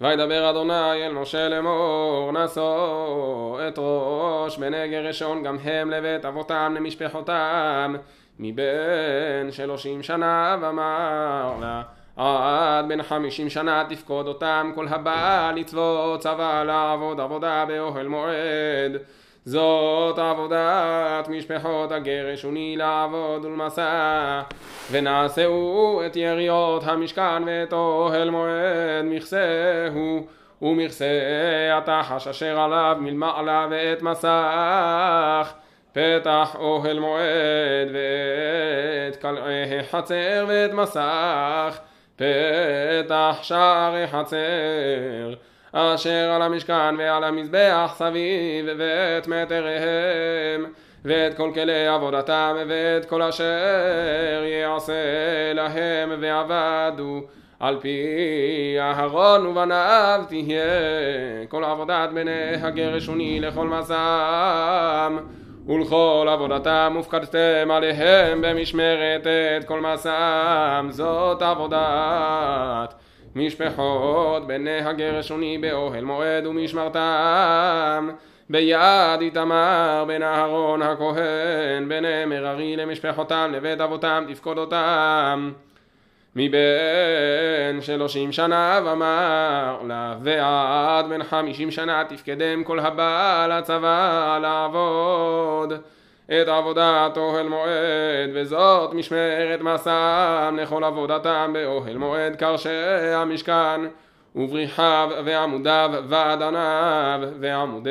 וידבר אדוני אל משה לאמור נשוא את ראש בני גרשון גם הם לבית אבותם למשפחותם מבין שלושים שנה ואמר לה עד בן חמישים שנה תפקוד אותם כל הבא לצוות צבא לעבוד עבודה באוהל מועד זאת עבודת משפחות הגרש וני לעבוד ולמסע. ונעשהו את יריות המשכן ואת אוהל מועד מכסהו ומכסה התחש אשר עליו מלמעלה ואת מסך. פתח אוהל מועד ואת קלעי חצר ואת מסך. פתח שערי חצר אשר על המשכן ועל המזבח סביב ואת מטריהם ואת כל כלי עבודתם ואת כל אשר יעשה להם ועבדו על פי אהרון ובניו תהיה כל עבודת בני הגרש וני לכל מסעם ולכל עבודתם ופקדתם עליהם במשמרת את כל מסעם זאת עבודת משפחות בני הגרשוני באוהל מועד ומשמרתם. ביד איתמר בן אהרון הכהן בני מררי למשפחותם לבית אבותם תפקוד אותם. מבין שלושים שנה ומר לה ועד בן חמישים שנה תפקדם כל הבא לצבא לעבוד את עבודת אוהל מועד וזאת משמרת מסעם לכל עבודתם באוהל מועד קרשי המשכן ובריחיו ועמודיו ואדניו ועמודי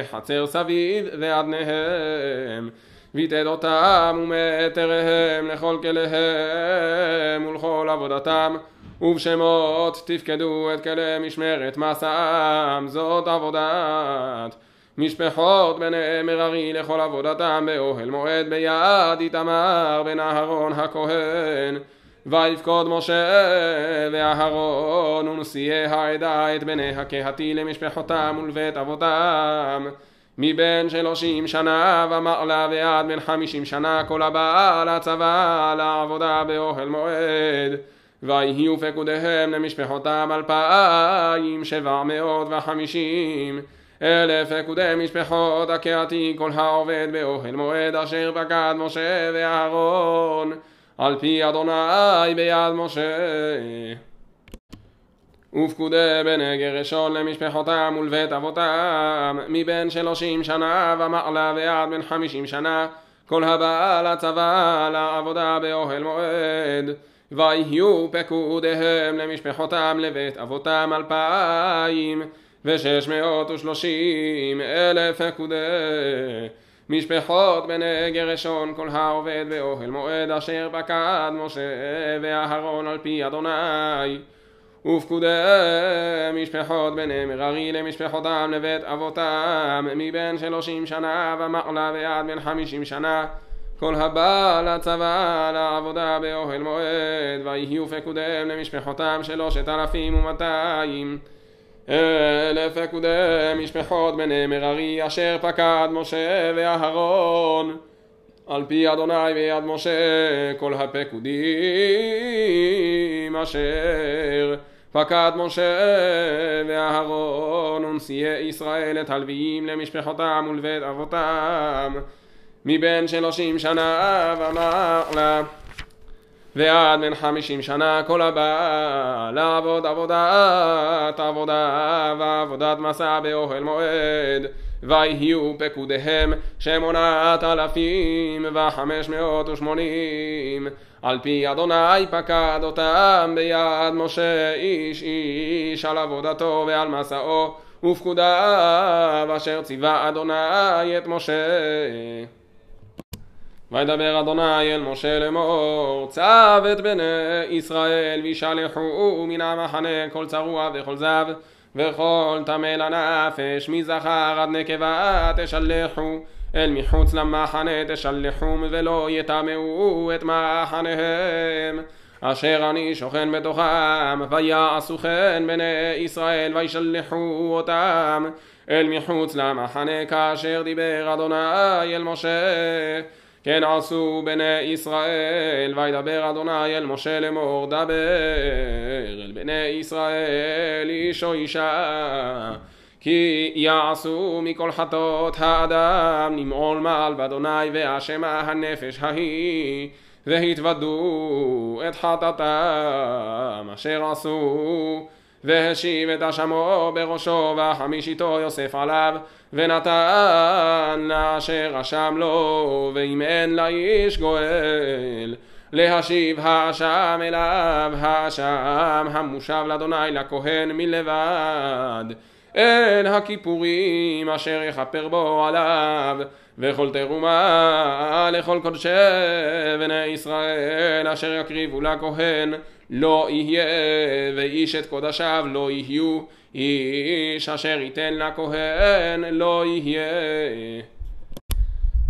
החצר סביב ואדניהם ויתד אותם ומטריהם לכל כליהם ולכל עבודתם ובשמות תפקדו את כלי משמרת מסעם זאת עבודת משפחות בני מררי לכל עבודתם באוהל מועד ביד איתמר בן אהרון הכהן. ויפקוד משה ואהרון ונשיאי העדה את בני הקהתי למשפחותם ולבית אבותם. מבין שלושים שנה ומעלה ועד בן חמישים שנה כל הבא לצבא לעבודה באוהל מועד. ויהיו פקודיהם למשפחותם אלפיים שבע מאות וחמישים אלף פקודי משפחות הקהתי כל העובד באוהל מועד אשר פקד משה ואהרון. על פי אדוני ביד משה. ופקודי בני גרשון למשפחותם ולבית אבותם מבין שלושים שנה ומעלה ועד בן חמישים שנה כל הבא לצבא לעבודה באוהל מועד. ויהיו פקודיהם למשפחותם לבית אבותם אלפיים ושש מאות ושלושים אלף פקודי משפחות בני גרשון כל העובד באוהל מועד אשר פקד משה ואהרון על פי אדוני. ופקודי משפחות בני מררי למשפחותם לבית אבותם מבין שלושים שנה ומעלה ועד בן חמישים שנה. כל הבא לצבא לעבודה באוהל מועד ויהיו פקודיהם למשפחותם שלושת אלפים ומאתיים אלף פקודי משפחות בני מררי אשר פקד משה ואהרון. על פי אדוני ויד משה כל הפקודים אשר פקד משה ואהרון ונשיאי ישראל את הלוויים למשפחותם ולבית אבותם. מבין שלושים שנה ומעלה ועד בן חמישים שנה כל הבא לעבוד עבודת עבודה ועבודת מסע באוהל מועד. ויהיו פקודיהם שמונת אלפים וחמש מאות ושמונים. על פי אדוני פקד אותם ביד משה איש איש על עבודתו ועל מסעו ופקודיו אשר ציווה אדוני את משה וידבר אדוני אל משה לאמור צב את בני ישראל וישלחו מן המחנה כל צרוע וכל זב וכל טמא לנפש מזכר עד נקבה תשלחו. אל מחוץ למחנה תשלחום ולא יטמאו את מחניהם. אשר אני שוכן בתוכם ויעשו כן בני ישראל וישלחו אותם. אל מחוץ למחנה כאשר דיבר אדוני אל משה כן עשו בני ישראל, וידבר אדוני אל משה לאמור, דבר אל בני ישראל איש או אישה. כי יעשו מכל חטאות האדם נמעול מעל באדוני ואשמה הנפש ההיא והתוודו את חטאתם אשר עשו והשיב את אשמו בראשו וחמישיתו יוסף עליו ונתן לאשר אשם לו ואם אין לאיש גואל להשיב האשם אליו האשם המושב לאדוני לכהן מלבד אל הכיפורים אשר יכפר בו עליו וכל תרומה לכל קודשי בני ישראל אשר יקריבו לכהן לא יהיה ואיש את קודשיו לא יהיו איש אשר ייתן לכהן לא יהיה.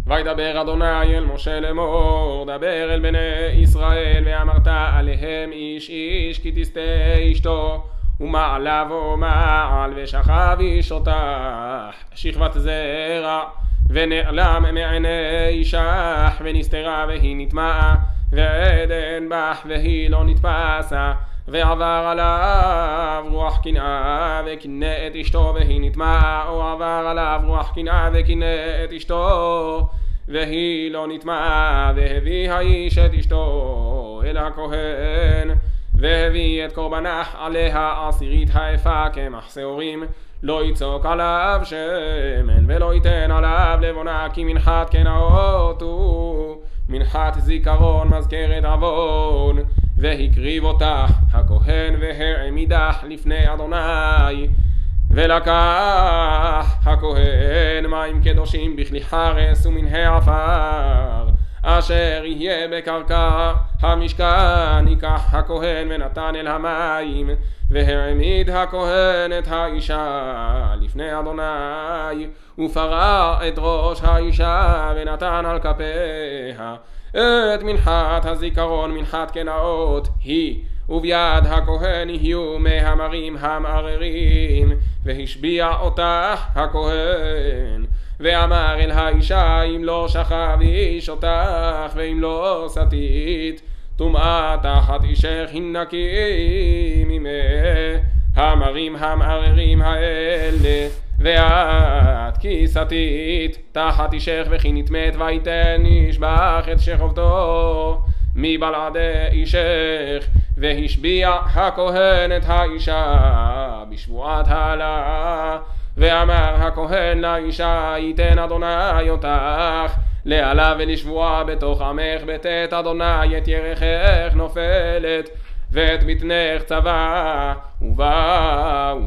וידבר אדוני אל משה לאמור דבר אל בני ישראל ואמרת עליהם איש איש כי תסטה אשתו ומעלה ומעל ושכב איש אותך שכבת זרע ונעלם מעיני אישך ונסתרה והיא נטמעה ועדן בך והיא לא נתפסה. ועבר עליו רוח קנאה וקינא את אשתו והיא נטמעה. או עבר עליו רוח קנאה וקינא את אשתו והיא לא נטמעה. והביא האיש את אשתו אל הכהן והביא את קורבנך עליה עשירית האפה כמח שעורים לא יצוק עליו שמן ולא ייתן עליו לבונה כי מנחת כנאות הוא מנחת זיכרון מזכרת עוון והקריב אותך הכהן והעמידך לפני אדוני. ולקח הכהן מים קדושים בכלי חרס ומן העפר אשר יהיה בקרקע המשכן ייקח הכהן ונתן אל המים והעמיד הכהן את האישה לפני אדוני ופרע את ראש האישה ונתן על כפיה את מנחת הזיכרון מנחת כנאות היא וביד הכהן יהיו מהמרים המערערים והשביע אותך הכהן ואמר אל האישה אם לא שכב איש אותך ואם לא סטית טומאה תחת אישך הנקי ממי המרים המערערים האלה ואת כי סטית תחת אישך וכי נטמאת ויתן איש בך את שכבתו מבלעדי אישך. והשביע הכהן את האישה בשבועת העלה ואמר הכהן לאישה ייתן אדוני אותך לעלה ולשבועה בתוך עמך בתת אדוני את ירכך נופלת ואת בטנך צבא ובאו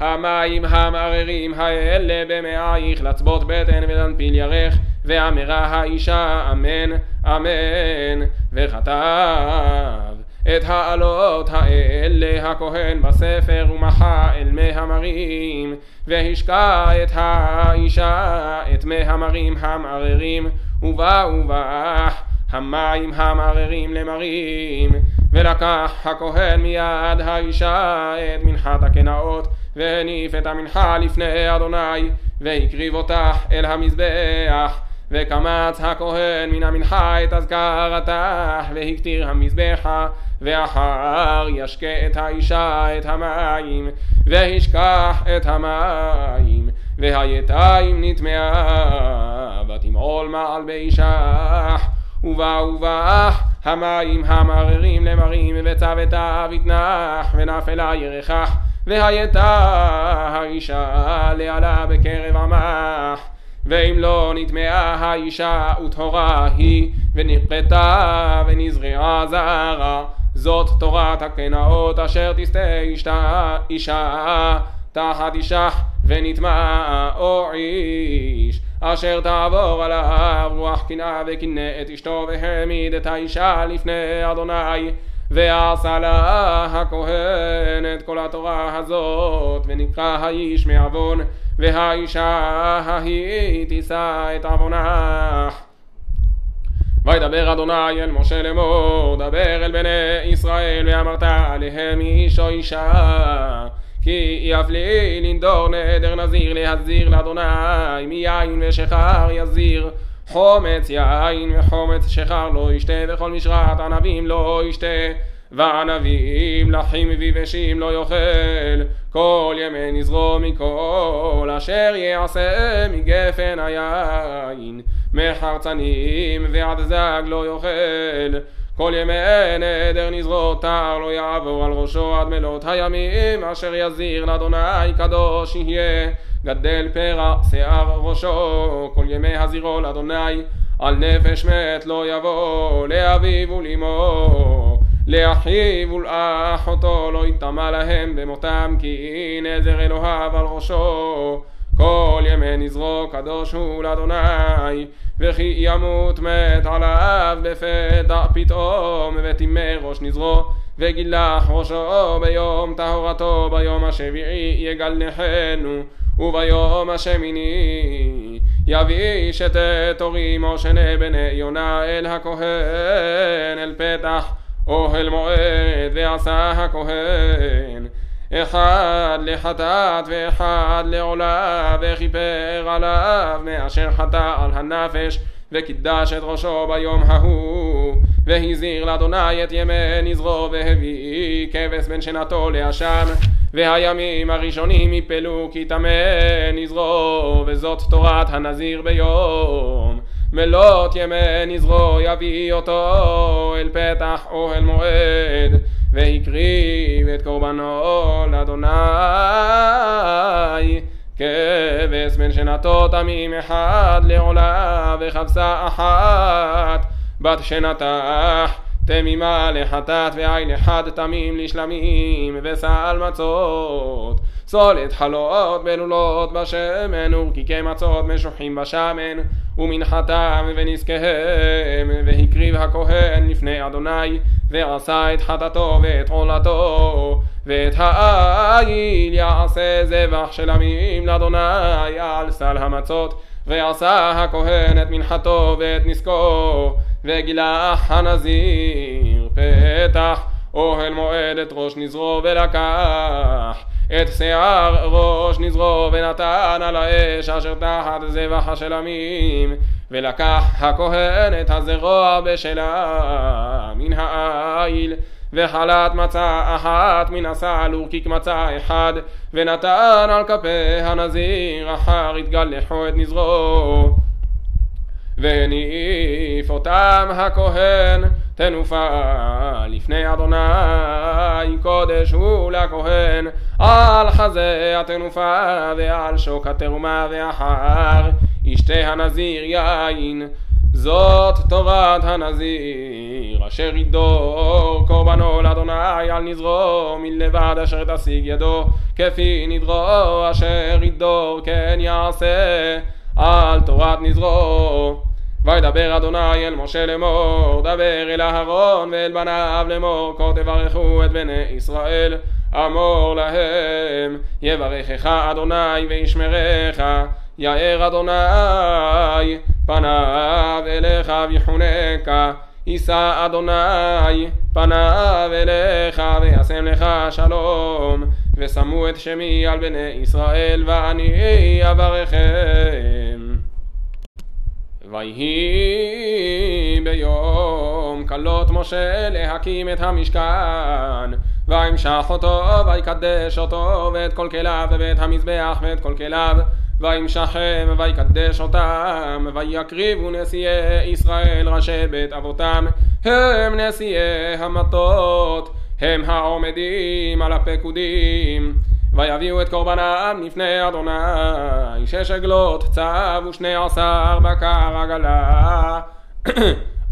המים המערערים האלה במאייך לצבות בטן ולנפיל ירך ואמרה האישה אמן אמן וכתב את העלות האלה הכהן בספר ומחה אל מי המרים והשקע את האישה את מי המרים המערערים ובא ובא המים המערערים למרים. ולקח הכהן מיד האישה את מנחת הקנאות והניף את המנחה לפני אדוני והקריב אותך אל המזבח וקמץ הכהן מן המנחה את אזכרתך והקטיר המזבחה ואחר ישקה את האישה את המים והשכח את המים והייתיים נטמעה ותמעול מעל באישך. ובא ובא המים המררים למרים וצוותה ותנח ונפלה ירחך והייתה האישה לעלה בקרב עמך ואם לא נטמעה האישה וטהורה היא ונכרתה ונזרעה זרה זאת תורת הקנאות אשר תסטה אישה, אישה תחת אישה ונטמע או איש אשר תעבור עליו רוח קנאה וקנא את אשתו והעמיד את האישה לפני אדוני ועשה לה הכהן את כל התורה הזאת ונקרא האיש מעוון והאישה ההיא תישא את עוונך וידבר אדוני אל משה לאמור דבר אל בני ישראל ואמרת עליהם איש או אישה כי יפלי לנדור נדר נזיר להזיר לאדוני מיין ושחר יזיר. חומץ יין וחומץ שחר לא ישתה וכל משרת ענבים לא ישתה וענבים לחים ויבשים לא יאכל. כל ימי נזרו מכל אשר יעשה מגפן היין. מחרצנים ועד זג לא יאכל. כל ימי נדר נזרו תר לא יעבור על ראשו עד מלות הימים. אשר יזיר לאדוני קדוש יהיה. גדל פרע שיער ראשו. כל ימי הזירו לאדוני על נפש מת לא יבוא. לאביו ולאמו לאחיו ולאחותו לא יטמע להם במותם כי נזר אלוהיו על ראשו. כל ימי נזרו קדוש הוא לאדוני וכי ימות מת עליו בפתע פתאום וטימא ראש נזרו וגילח ראשו ביום טהרתו ביום השביעי יגלחנו וביום השמיני יביא שתי תורים או שני בני יונה אל הכהן אל פתח אוהל מועד ועשה הכהן. אחד לחטאת ואחד לעולה וכיפר עליו מאשר חטא על הנפש וקידש את ראשו ביום ההוא. והזהיר לאדוני את ימי נזרו והביא כבש בין שנתו לעשן. והימים הראשונים יפלו כי טמא נזרו וזאת תורת הנזיר ביום מלות ימי נזרו יביא אותו אל פתח אוהל מועד והקריב את קורבנו לאדוני. כבש בין שנתו תמים אחד לעולה וכבשה אחת. בת שנתך תמימה לחטאת ועין אחד תמים לשלמים וסל מצות. סולת חלות בלולות בשמן ורקיקי מצות משוחים בשמן ומנחתם ונזקיהם והקריב הכהן לפני אדוני ועשה את חטאתו ואת עולתו ואת העיל יעשה זבח של עמים לאדוני על סל המצות ועשה הכהן את מנחתו ואת נזקו וגילח הנזיר פתח אוהל מועד את ראש נזרו ולקח את שיער ראש נזרו ונתן על האש אשר תחת זבח השלמים ולקח הכהן את הזרוע בשלה מן העיל וחלת מצה אחת מן הסל ורקיק מצה אחד ונתן על כפי הנזיר אחר התגלחו את נזרו. והניף אותם הכהן תנופה לפני אדוני קודש הוא לכהן. על חזה התנופה ועל שוק התרומה ואחר ישתה הנזיר יין זאת תורת הנזיר. אשר ידור קורבנו לאדוני על נזרו מלבד אשר תשיג ידו. כפי נדרו אשר ידור כן יעשה. על תורת נזרו וידבר אדוני אל משה לאמור דבר אל אהרון ואל בניו לאמור כה תברכו את בני ישראל אמור להם יברכך אדוני וישמרך יאר אדוני פניו אליך ויחונקה יישא אדוני פניו אליך וישם לך שלום ושמו את שמי על בני ישראל ואני אברכם ויהי ביום כלות משה להקים את המשכן וימשך אותו ויקדש אותו ואת כל כליו ואת המזבח ואת כל כליו. וימשכם ויקדש אותם ויקריבו נשיאי ישראל ראשי בית אבותם. הם נשיאי המטות הם העומדים על הפקודים ויביאו את קורבנם לפני אדוני שש עגלות צב ושני עשר בקר עגלה.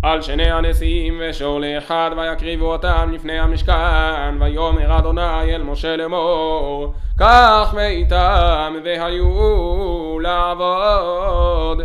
על שני הנשיאים ושור לאחד ויקריבו אותם לפני המשכן ויאמר אדוני אל משה לאמור קח מאיתם והיו לעבוד.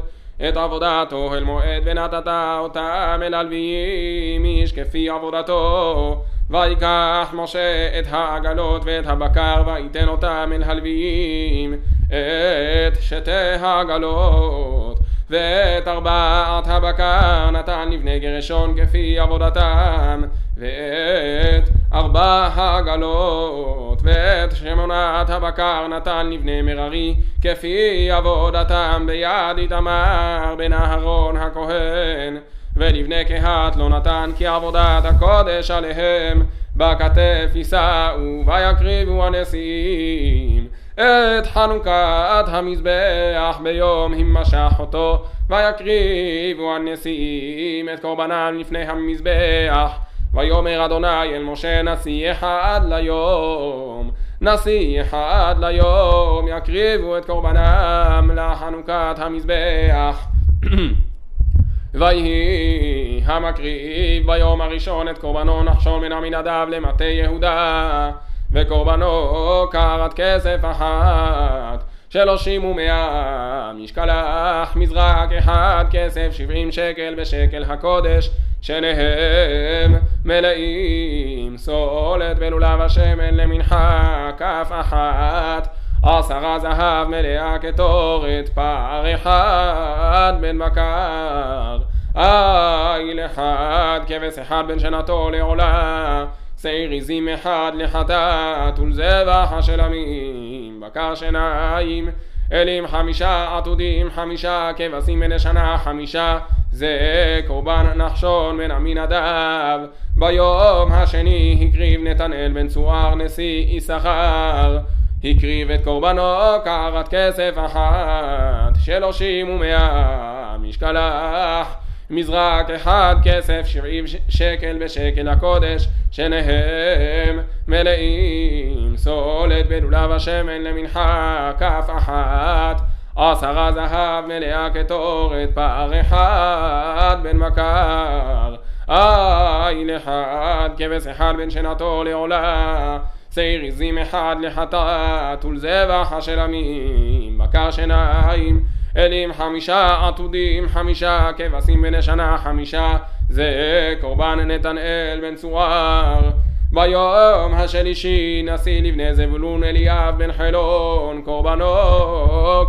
את עבודת אוהל מועד ונתת אותם אל הלוויים איש כפי עבודתו ויקח משה את העגלות ואת הבקר ויתן אותם אל הלוויים את שתי העגלות ואת ארבעת הבקר נתן לבני גרשון כפי עבודתם ואת ארבע הגלות, ואת שמונת הבקר נתן לבני מררי, כפי עבודתם ביד איתמר בן אהרון הכהן. ולבני קהת לא נתן כי עבודת הקודש עליהם. בכתף יישאו ויקריבו הנשיאים את חנוכת המזבח. ביום המשך אותו ויקריבו הנשיאים את קורבנם לפני המזבח. ויאמר אדוני אל משה נשיא אחד ליום נשיא אחד ליום יקריבו את קורבנם לחנוכת המזבח ויהי המקריב ביום הראשון את קורבנו נחשון בן עמינדב למטה יהודה וקורבנו קרת כסף אחת שלושים ומאה משקלח מזרק אחד כסף שבעים שקל בשקל הקודש שניהם מלאים סולת ולולב השמן למנחה כף אחת עשרה זהב מלאה כתורת פר אחד בן בקר איל אחד כבש אחד בן שנתו לעולה. שעיר עזים אחד לחטאת ולזבח השלמים בקר שניים. אלים חמישה עתודים חמישה כבשים בני שנה חמישה. זה קורבן נחשון בן עמינדב ביום השני הקריב נתנאל בן צוער נשיא יששכר הקריב את קורבנו קרת כסף אחת שלושים ומאה משקלח מזרק אחד כסף שבעים שקל בשקל הקודש שניהם מלאים. סולת בלולב השמן למנחה כף אחת. עשרה זהב מלאה כתורת פער אחד בן מכר. איל אחד כבש אחד בן שנתו לעולה שעיר עזים אחד לחטאת ולזבח השלמים בקר שניים אלים חמישה עתודים חמישה כבשים בני שנה חמישה זה קורבן נתנאל בן צוער ביום השלישי נשיא לבני זבולון אליאב בן חילון קורבנו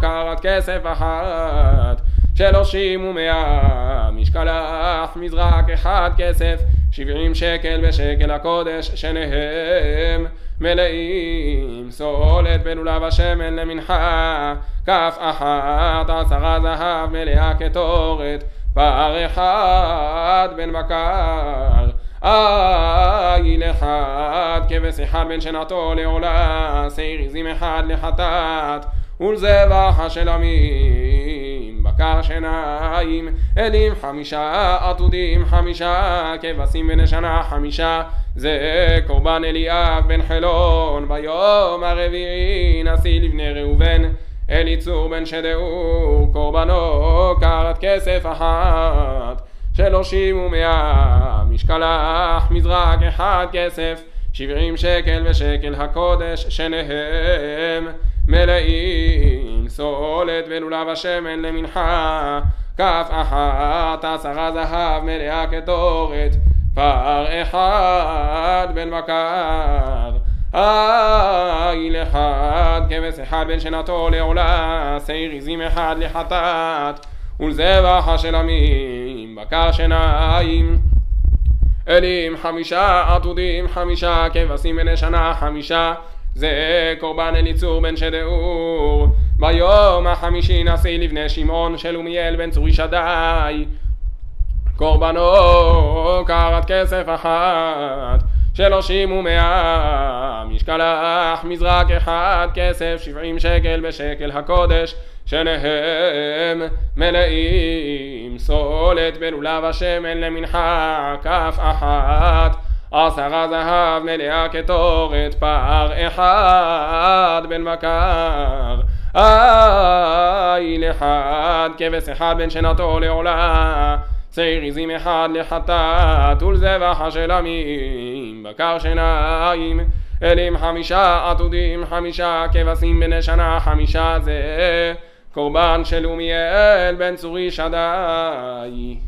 קרת כסף אחת. שלושים ומאה משקלח מזרק אחד כסף שבעים שקל בשקל הקודש שניהם מלאים. סולת בלולב השמן למנחה. כף אחת עשרה זהב מלאה כתורת. פר אחד בן בקר. איל אחד כבש אחד בן שנתו לעולה. שעיר עזים אחד לחטאת. ולזבח השלמים שניים אלים חמישה עתודים חמישה כבשים בני שנה חמישה. זה קורבן אליאב בן חילון ביום הרביעי נשיא לבני ראובן. אליצור בן שדאור קורבנו קרת כסף אחת. שלושים ומאה משקלח מזרק אחד כסף. שבעים שקל ושקל הקודש שניהם מלאים סולת ולולב השמן למנחה. כף אחת עשרה זהב מלאה כתורת פר אחד בן בקר איל אחד כבש אחד בן שנתו לעולה שעיר עזים אחד לחטאת ולזבח השלמים בקר שניים. אלים חמישה עתודים חמישה כבשים בני שנה חמישה. זה קורבן אליצור בן שדאור ביום החמישי נשיא לבני שמעון שלומיאל בן צורי שדי. קורבנו קרת כסף אחת שלושים ומאה משקלח מזרק אחד כסף שבעים שקל בשקל הקודש. שניהם מלאים סולת בלולב השמן למנחה כף אחת. עשרה זהב מלאה כתורת פר אחד בן בקר איל אחד כבש אחד בן שנתו לעולה. שעיר עזים אחד לחטאת ולזבח השלמים בקר שניים אלים חמישה עתודים חמישה כבשים בני שנה חמישה זה. קורבן של אומיאל בן צורי שדי.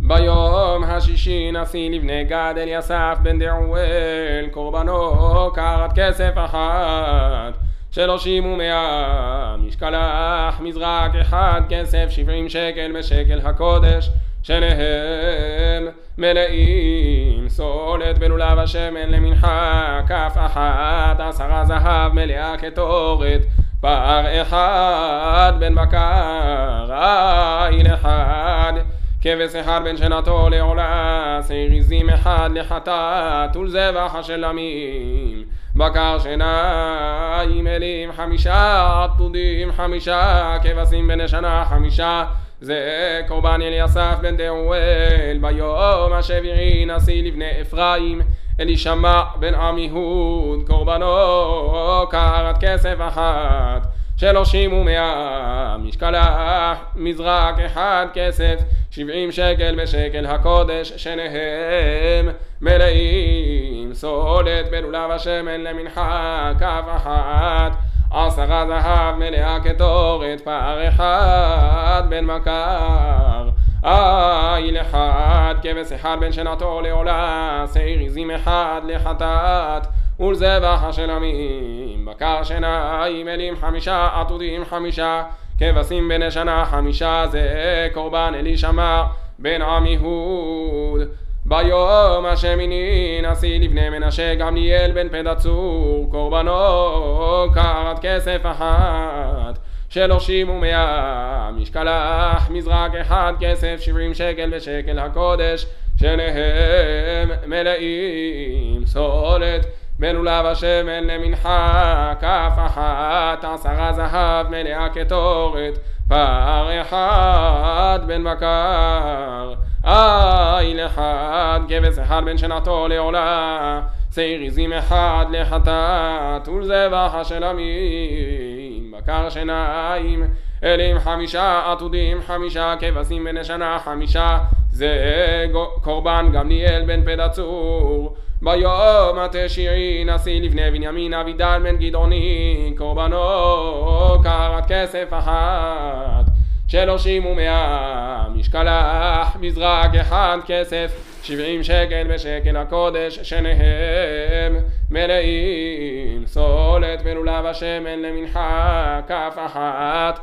ביום השישי נשיא לבני גד אליסף בן דעואל קורבנו קרת כסף אחת שלושים ומאה משקלח מזרק אחד כסף שבעים שקל בשקל הקודש שניהם מלאים סולת בלולב השמן למנחה כף אחת עשרה זהב מלאה כתורת פר אחד בן בקר עין אחד כבש אחד בן שנתו לעולה שעיר עזים אחד לחטאת ולזבח השלמים בקר שניים אלים חמישה עתודים חמישה כבשים בני שנה חמישה. זה קורבן אליסף בן דאואל ביום השביעי נשיא לבני אפרים. אלישמע בן עמיהוד קורבנו קרת כסף אחת שלושים ומאה משקלה מזרק אחד כסף שבעים שקל בשקל הקודש שניהם מלאים. סולת בלולב השמן למנחה כף אחת עשרה זהב מלאה כתורת פער אחד בן מכר. איל אחד כבש אחד בן שנתו לעולה שעיר עזים אחד לחטאת ולזבח השלמים בקר שניים אלים חמישה עתודים חמישה כבשים בני שנה חמישה זה קורבן אלישמע בן עמיהוד ביום השמיני נשיא לבני מנשה גמליאל בן פדצור קורבנו קרת כסף אחת. שלושים ומאה משקלח מזרק אחד כסף שבעים שקל בשקל הקודש שניהם מלאים. סולת בלולב השמן למנחה כף אחת עשרה זהב מלאה כתורת פער אחד בן בקר. איל אחד כבש אחד בן שנתו לעולה שעיר עזים אחד לחטאת ולזבח השלמים בקר שניים אלים חמישה עתודים חמישה כבשים בני שנה חמישה זה קורבן גמליאל בן פדצור ביום התשיעי נשיא לבני בנימין אבידן בן גדעוני קורבנו קרת כסף אחת שלושים ומאה משקלח מזרק אחד כסף שבעים שקל בשקל הקודש שניהם מלאים סולת ולולב השמן למנחה כף אחת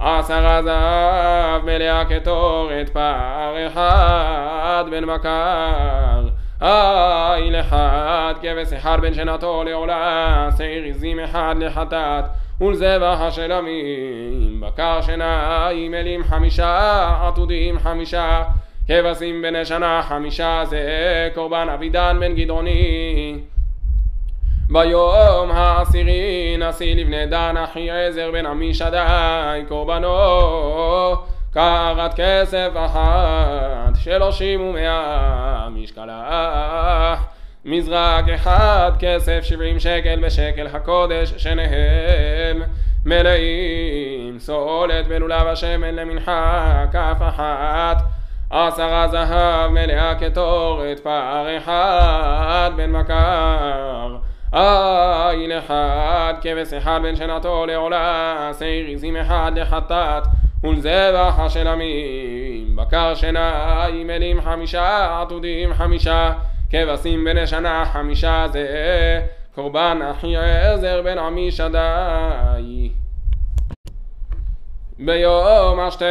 עשרה זהב מלאה כתורת פער אחד בן מכר איל אחד כבש אחד בן שנתו לעולה שעיר עזים אחד לחטאת ולזבח השלמים בקר שניים אלים חמישה עתודים חמישה כבשים בני שנה חמישה זה קורבן אבידן בן גדעוני ביום העשירי נשיא לבני דן אחי עזר בן עמי שדי קורבנו קרת כסף אחת שלושים ומאה משקלה מזרק אחד כסף שבעים שקל בשקל הקודש שניהם מלאים. סולת בלולב השמן למנחה כף אחת. עשרה זהב מלאה כתורת פער אחד בן מכר. איל אחד כבש אחד בן שנתו לעולה שעיר עזים אחד לחטאת ולזבח השלמים בקר שניים אלים חמישה עתודים חמישה כבשים בני שנה חמישה זה קורבן אחי עזר בן עמי שדי. ביום השתי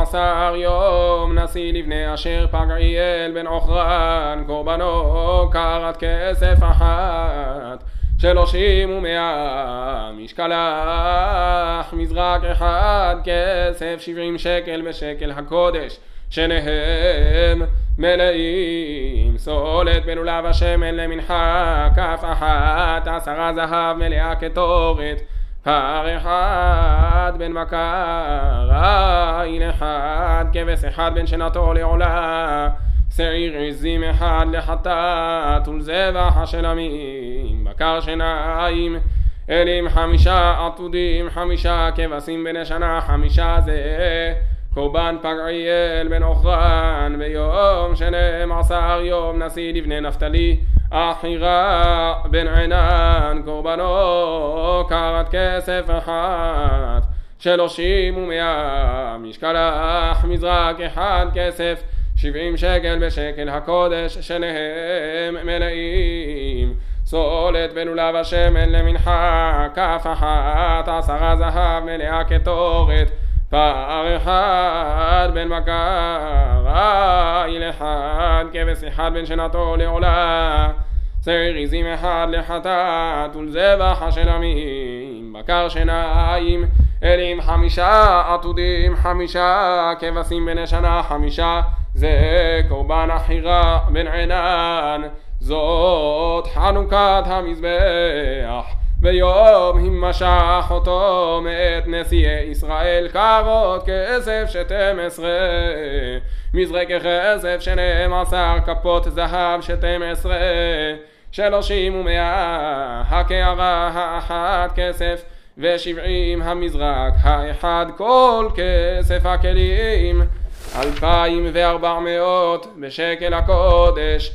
עשר יום נשיא לבני אשר פגעיאל בן עוכרן קורבנו קרת כסף אחת שלושים ומאה משקלח מזרק אחד כסף שבעים שקל בשקל הקודש שניהם מלאים. סולת בלולב השמן למנחה כף אחת עשרה זהב מלאה כתורת. פר אחד בן בקר עין אחד כבש אחד בן שנתו לעולה שעיר עזים אחד לחטאת ולזבח השלמים בקר שניים אלים חמישה עתודים חמישה כבשים בני שנה חמישה זה. קורבן פגעיאל בן עוכרן ביום שנים עשר יום נשיא לבני נפתלי אחירה בן עינן קורבנו קרת כסף אחת שלושים ומאה משקלח מזרק אחד כסף שבעים שקל בשקל הקודש שניהם מלאים. סולת בלולב השמן למנחה כף אחת עשרה זהב מלאה כתורת. פר אחד בן בקר, איל אחד, כבש אחד בן שנתו לעולה, שעיר עזים אחד לחטאת ולזבח השלמים, בקר שניים, אלים חמישה, עתודים חמישה, כבשים בני שנה חמישה, זה קורבן החירה בן עינן, זאת חנוכת המזבח. ביום המשך אותו מאת נשיאי ישראל קרות כסף שתים עשרה. מזרק כסף שנים עשר כפות זהב שתים עשרה. שלושים ומאה הקערה האחת כסף ושבעים המזרק האחד כל כסף הכלים אלפיים וארבע מאות בשקל הקודש.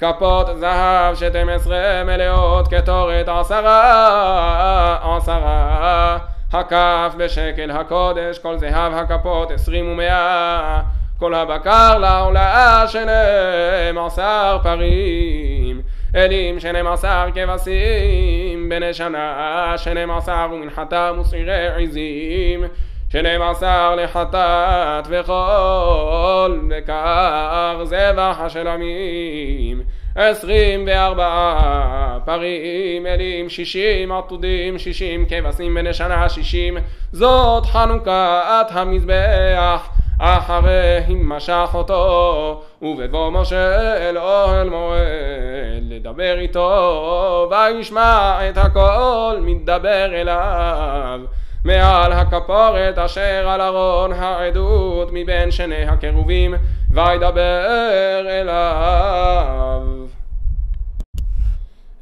כפות זהב שתים עשרה מלאות קטורת עשרה עשרה. הכף בשקל הקודש כל זהב הכפות עשרים ומאה. כל הבקר לעולה שנים עשר פרים. אלים שנים עשר כבשים בני שנה שנים עשר ומנחתם ושעירי עזים שנים עשר לחטאת וחול בקר זבח השלמים עשרים וארבעה פרים אלים שישים עתודים שישים כבשים בני שנה שישים. זאת חנוכת המזבח אחרי המשך אותו. ובבוא משה אל אוהל מועד לדבר איתו וישמע את הכל מתדבר אליו מעל הכפורת אשר על ארון העדות מבין שני הקרובים וידבר אליו.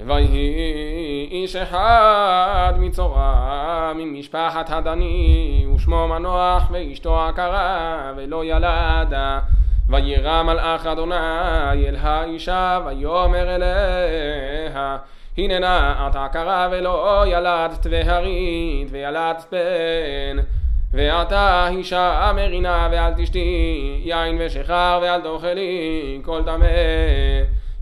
ויהי איש אחד מצורע ממשפחת הדני ושמו מנוח ואשתו עקרה ולא ילדה. וירא מלאך אדוני אל האישה ויאמר אליה הננה את עקרה ולא ילדת והרית וילדת בן ועתה אישה מרינה ואל תשתי יין ושכר ואל תאכלי כל טמא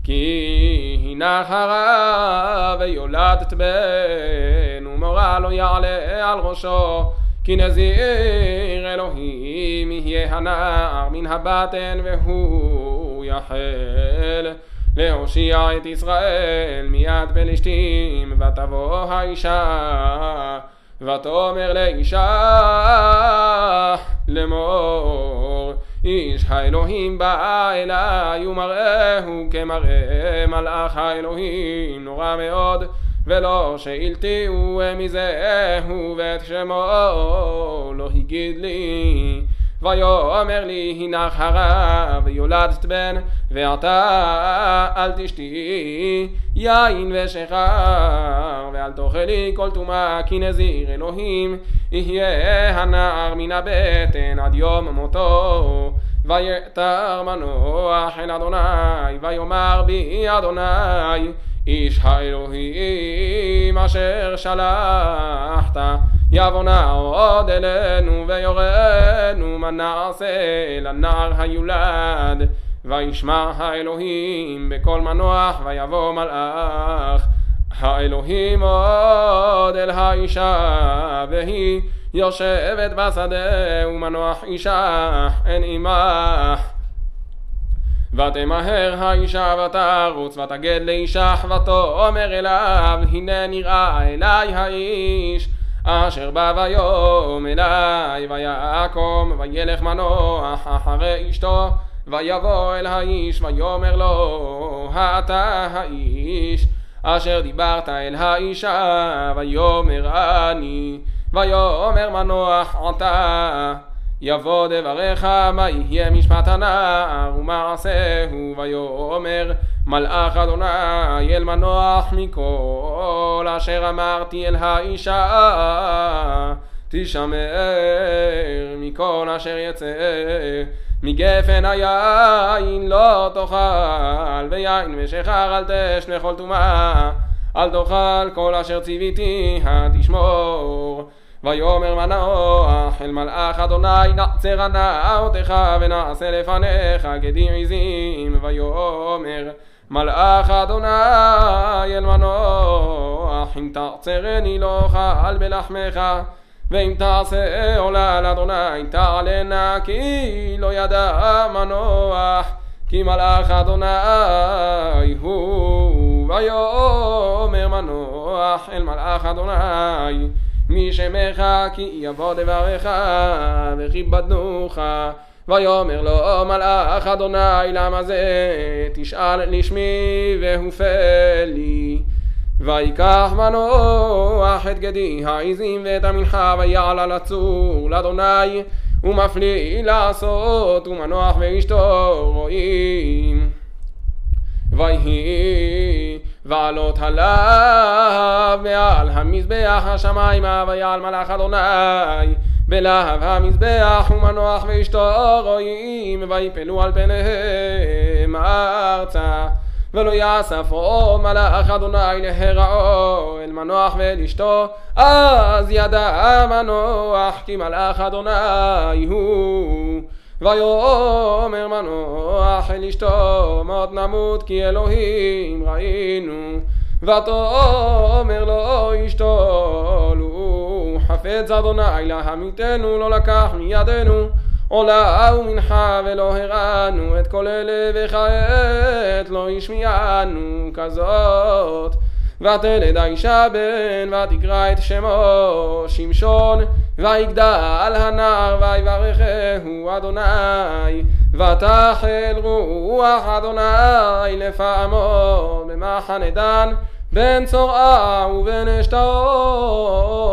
כי הנך הרע ויולדת בן ומורה לא יעלה על ראשו כי נזיר אלוהים יהיה הנער מן הבטן והוא יחל להושיע את ישראל מיד פלשתים ותבוא האישה ותאמר לאישה לאמור איש האלוהים בא אליי ומראהו כמראה מלאך האלוהים. נורא מאוד ולא שאילתיהו מזהו ואת שמו לא הגיד לי ויאמר לי הנך הרע ויולדת בן ועתה אל תשתי יין ושכר ואל תאכלי כל טומאה כי נזיר אלוהים יהיה הנער מן הבטן עד יום מותו. ויתר מנוח אל אדוני ויאמר בי אדוני איש האלוהים אשר שלחת יבונה עוד אלינו ויורנו מה נעשה לנער היולד? וישמע האלוהים בקול מנוח ויבוא מלאך. האלוהים עוד אל האישה והיא יושבת בשדה ומנוח אישה אין עמך ותמהר האישה ותרוץ ותגד לאישה ותאמר אליו הנה נראה אלי האיש אשר בא ויום אלי ויקום וילך מנוח אחרי אשתו ויבוא אל האיש ויאמר לו אתה האיש אשר דיברת אל האישה ויאמר אני ויאמר מנוח עתה יבוא דבריך מה יהיה משפט הנער? ומעשהו ויאמר מלאך אדוני אל מנוח מכל אשר אמרתי אל האישה. תשמר מכל אשר יצא מגפן היין לא תאכל ויין ושכר אל תשנה כל טומאה. אל תאכל כל אשר ציוויתי תשמור ויאמר מנוח אל מלאך אדוני נעצר נאותך ונעשה לפניך גדי עזים ויאמר מלאך אדוני אל מנוח אם תעצרני לא אוכל בלחמך ואם תעשה עולה לאדוני תעלנה כי לא ידע מנוח כי מלאך אדוני הוא. ויאמר מנוח אל מלאך אדוני מי שמך כי יבוא דבריך וכיבדנוך. ויאמר לו מלאך אדוני למה זה? תשאל לשמי והופל לי. ויקח מנוח את גדי העזים ואת המנחה ויעל על הצור לאדוני ומפליא לעשות ומנוח ואשתו רואים ויהי ועלות עליו מעל המזבח השמיימה ויעל מלאך אדוני בלהב המזבח ומנוח ואשתו רואים ויפלו על פניהם ארצה. ולא יאסף עוד מלאך אדוני להרעו אל מנוח ואל אשתו אז ידע מנוח כי מלאך אדוני הוא ויאמר מנוח אל אשתו מות נמות כי אלוהים ראינו. ותאמר לו אשתו לו חפץ אדוני להמיתנו לא לקח מידינו. עולה ומנחה ולא הראנו את כל אלה וכעת לא השמיענו כזאת ותלד האישה בן ותקרא את שמו שמשון ויגדל הנער ויברכהו אדוני ותחל רוח אדוני לפעמו במחנה דן בין צורעה ובין אשתאול